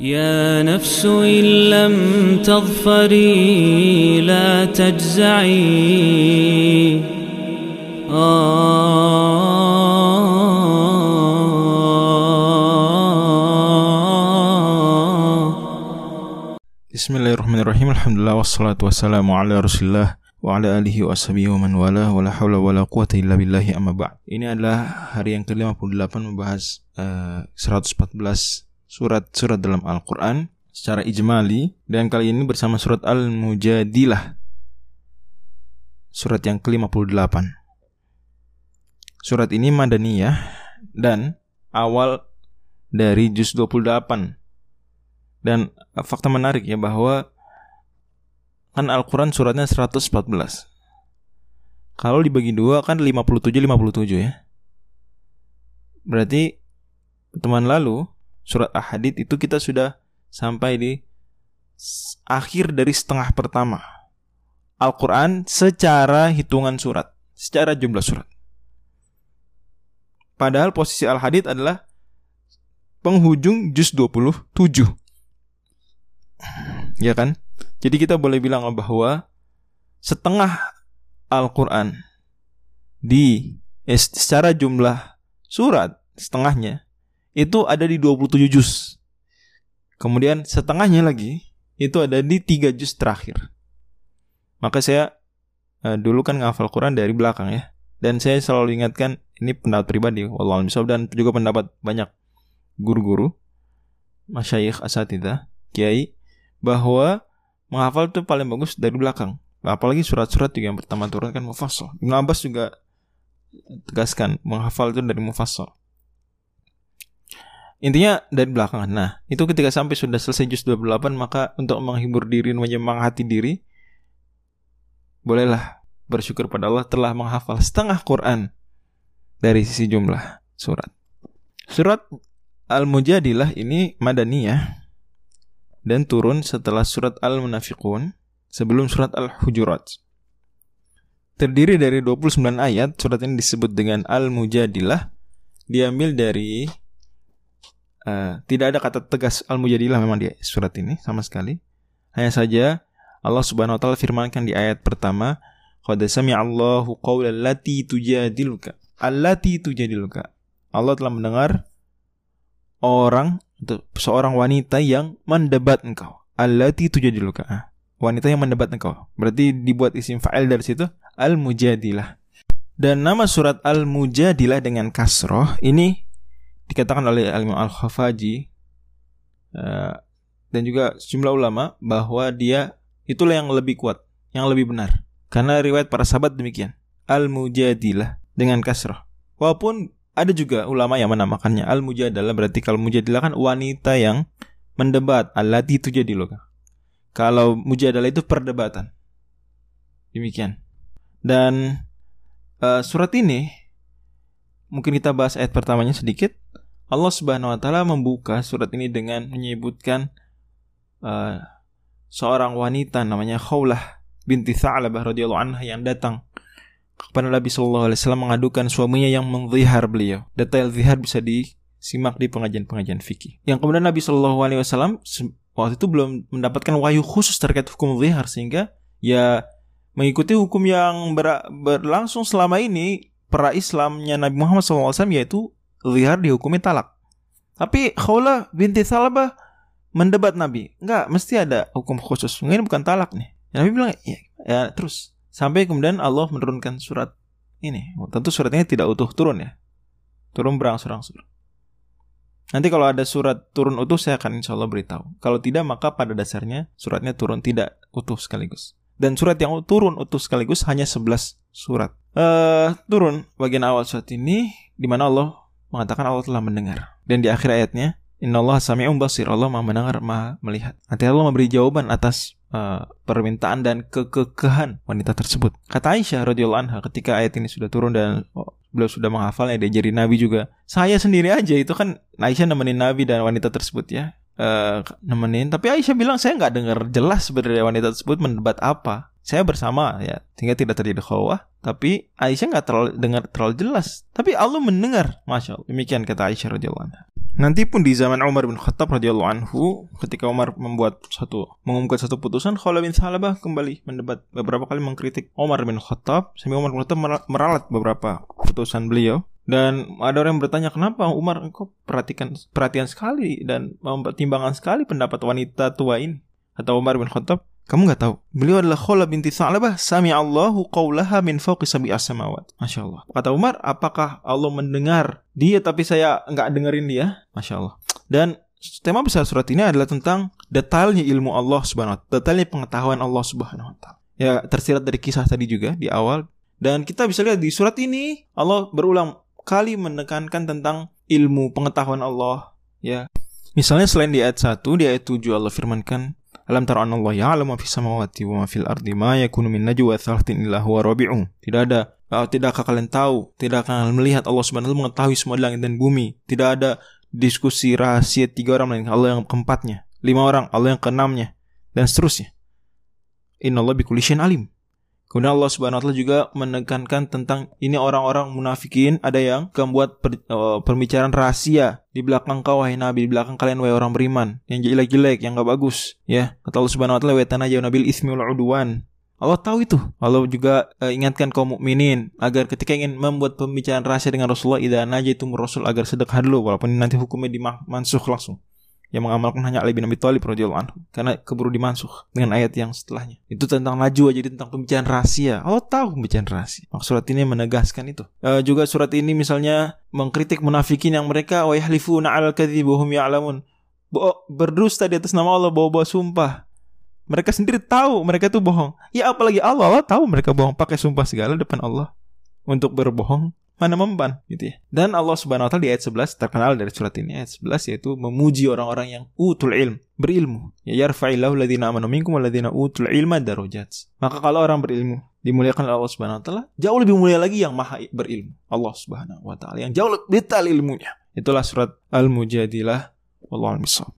يا نفس إن لم تظفري لا تجزعي Bismillahirrahmanirrahim Alhamdulillah wassalatu wassalamu ala rasulillah Wa ala alihi wa ashabihi wa man wala Wa la hawla wa la quwata illa billahi amma ba'd Ini adalah hari yang ke-58 membahas uh, 114 surat-surat dalam Al-Quran Secara ijmali Dan kali ini bersama surat Al-Mujadilah Surat yang ke-58 Surat ini Madaniyah Dan awal dari juz 28 dan fakta menarik ya bahwa kan Al-Quran suratnya 114. Kalau dibagi dua kan 57-57 ya. Berarti teman lalu surat Ahadid itu kita sudah sampai di akhir dari setengah pertama. Al-Quran secara hitungan surat, secara jumlah surat. Padahal posisi Al-Hadid adalah penghujung juz 27 ya kan? Jadi kita boleh bilang bahwa setengah Al-Quran di eh, secara jumlah surat setengahnya itu ada di 27 juz. Kemudian setengahnya lagi itu ada di tiga juz terakhir. Maka saya uh, dulu kan ngafal Quran dari belakang ya. Dan saya selalu ingatkan ini pendapat pribadi wallahu dan juga pendapat banyak guru-guru masyayikh asatidah kiai bahwa menghafal itu paling bagus dari belakang. Apalagi surat-surat juga yang pertama turun kan mufassal. Ibnu Abbas juga tegaskan menghafal itu dari mufassal. Intinya dari belakang. Nah, itu ketika sampai sudah selesai juz 28 maka untuk menghibur diri menyemangati diri bolehlah bersyukur pada Allah telah menghafal setengah Quran dari sisi jumlah surat. Surat Al-Mujadilah ini madaniyah dan turun setelah surat Al-Munafiqun sebelum surat Al-Hujurat. Terdiri dari 29 ayat, surat ini disebut dengan Al-Mujadilah, diambil dari uh, tidak ada kata tegas Al-Mujadilah memang di surat ini sama sekali. Hanya saja Allah Subhanahu wa taala firmankan di ayat pertama, "Qad sami'allahu qawla allati tujadiluka." Allati tujadiluka. Allah telah mendengar orang seorang wanita yang mendebat engkau. Allati tujadiluka. Ah, wanita yang mendebat engkau. Berarti dibuat isim fa'il dari situ al-mujadilah. Dan nama surat al-mujadilah dengan kasroh ini dikatakan oleh al al-Khafaji uh, dan juga sejumlah ulama bahwa dia itulah yang lebih kuat, yang lebih benar. Karena riwayat para sahabat demikian. Al-mujadilah dengan kasroh. Walaupun ada juga ulama yang menamakannya al-mujadalah berarti kalau mujadilah kan wanita yang mendebat allati itu jadi loh kalau mujadalah itu perdebatan demikian dan uh, surat ini mungkin kita bahas ayat pertamanya sedikit Allah Subhanahu wa taala membuka surat ini dengan menyebutkan uh, seorang wanita namanya Khawlah binti Tha'labah radhiyallahu anha yang datang kepada Nabi Shallallahu Alaihi Wasallam mengadukan suaminya yang menzihar beliau. Detail zihar bisa disimak di pengajian-pengajian fikih. Yang kemudian Nabi Shallallahu Alaihi Wasallam waktu itu belum mendapatkan wahyu khusus terkait hukum zihar sehingga ya mengikuti hukum yang ber berlangsung selama ini para Islamnya Nabi Muhammad SAW yaitu zihar dihukumi talak. Tapi Khawla binti Salabah mendebat Nabi. Enggak, mesti ada hukum khusus. Mungkin bukan talak nih. Nabi bilang, ya, ya terus Sampai kemudian Allah menurunkan surat ini. Tentu surat ini tidak utuh turun ya. Turun berangsur-angsur. Nanti kalau ada surat turun utuh saya akan insya Allah beritahu. Kalau tidak maka pada dasarnya suratnya turun tidak utuh sekaligus. Dan surat yang turun utuh sekaligus hanya 11 surat. Uh, turun bagian awal surat ini di mana Allah mengatakan Allah telah mendengar. Dan di akhir ayatnya Inna Allah sami'un basir. Allah maha mendengar, maha melihat. Nanti Allah memberi jawaban atas uh, permintaan dan kekekehan wanita tersebut. Kata Aisyah radhiyallahu anha ketika ayat ini sudah turun dan oh, beliau sudah menghafalnya dia jadi nabi juga. Saya sendiri aja itu kan Aisyah nemenin nabi dan wanita tersebut ya. Uh, nemenin tapi Aisyah bilang saya nggak dengar jelas sebenarnya wanita tersebut mendebat apa saya bersama ya sehingga tidak terjadi khawah tapi Aisyah nggak terlalu dengar terlalu jelas tapi Allah mendengar masya Allah demikian kata Aisyah radhiyallahu anha Nanti pun di zaman Umar bin Khattab radhiyallahu anhu, ketika Umar membuat satu mengumumkan satu putusan, Khalid bin Salabah kembali mendebat beberapa kali mengkritik Umar bin Khattab, sampai Umar bin Khattab meralat beberapa putusan beliau. Dan ada orang yang bertanya kenapa Umar engkau perhatikan perhatian sekali dan mempertimbangkan sekali pendapat wanita tua ini. Atau Umar bin Khattab, kamu nggak tahu. Beliau adalah Khola binti Sa'labah. Sami Allahu qawlaha min fawqi sabi as-samawat. Masya Allah. Kata Umar, apakah Allah mendengar dia tapi saya nggak dengerin dia? Masya Allah. Dan tema besar surat ini adalah tentang detailnya ilmu Allah subhanahu wa ta'ala. Detailnya pengetahuan Allah subhanahu wa ta'ala. Ya tersirat dari kisah tadi juga di awal. Dan kita bisa lihat di surat ini Allah berulang kali menekankan tentang ilmu pengetahuan Allah. Ya, Misalnya selain di ayat 1, di ayat 7 Allah firmankan Alam tara Allah ya'lamu fi samawati wa ma fil ardi ma yakunu min najwa thalathin illa huwa rabi'u. Tidak ada tidakkah kalian tahu, tidak akan melihat Allah Subhanahu mengetahui semua di langit dan bumi. Tidak ada diskusi rahasia tiga orang lain Allah yang keempatnya, lima orang Allah yang keenamnya dan seterusnya. Inna Allah bikulli alim. Kemudian Allah Subhanahu wa taala juga menekankan tentang ini orang-orang munafikin ada yang membuat per, uh, perbicaraan rahasia di belakang kau wahai Nabi, di belakang kalian wahai orang beriman, yang jelek-jelek, yang gak bagus, ya. Kata Allah Subhanahu wa taala wa tanajaw nabil ismi. Allah tahu itu. Allah juga uh, ingatkan kaum mukminin agar ketika ingin membuat pembicaraan rahasia dengan Rasulullah idza najaitum rasul agar sedekah dulu walaupun nanti hukumnya dimansuh langsung yang mengamalkan hanya Ali bin Abi Thalib radhiyallahu anhu karena keburu dimansuh dengan ayat yang setelahnya. Itu tentang najwa jadi tentang pembicaraan rahasia. Allah tahu pembicaraan rahasia. Maka surat ini menegaskan itu. E, juga surat ini misalnya mengkritik munafikin yang mereka wa yahlifuna 'alal kadhib wa hum ya'lamun. Berdusta di atas nama Allah bawa-bawa sumpah. Mereka sendiri tahu mereka itu bohong. Ya apalagi Allah, Allah tahu mereka bohong pakai sumpah segala depan Allah untuk berbohong mana memban gitu ya. Dan Allah Subhanahu wa taala di ayat 11 terkenal dari surat ini ayat 11 yaitu memuji orang-orang yang utul ilm, berilmu. Ya yarfa'illahu alladziina amanu minkum walladziina utul ilma darajat. Maka kalau orang berilmu dimuliakan oleh Allah Subhanahu wa taala, jauh lebih mulia lagi yang maha berilmu, Allah Subhanahu wa taala yang jauh lebih detail ilmunya. Itulah surat Al-Mujadilah. Wallahu a'lam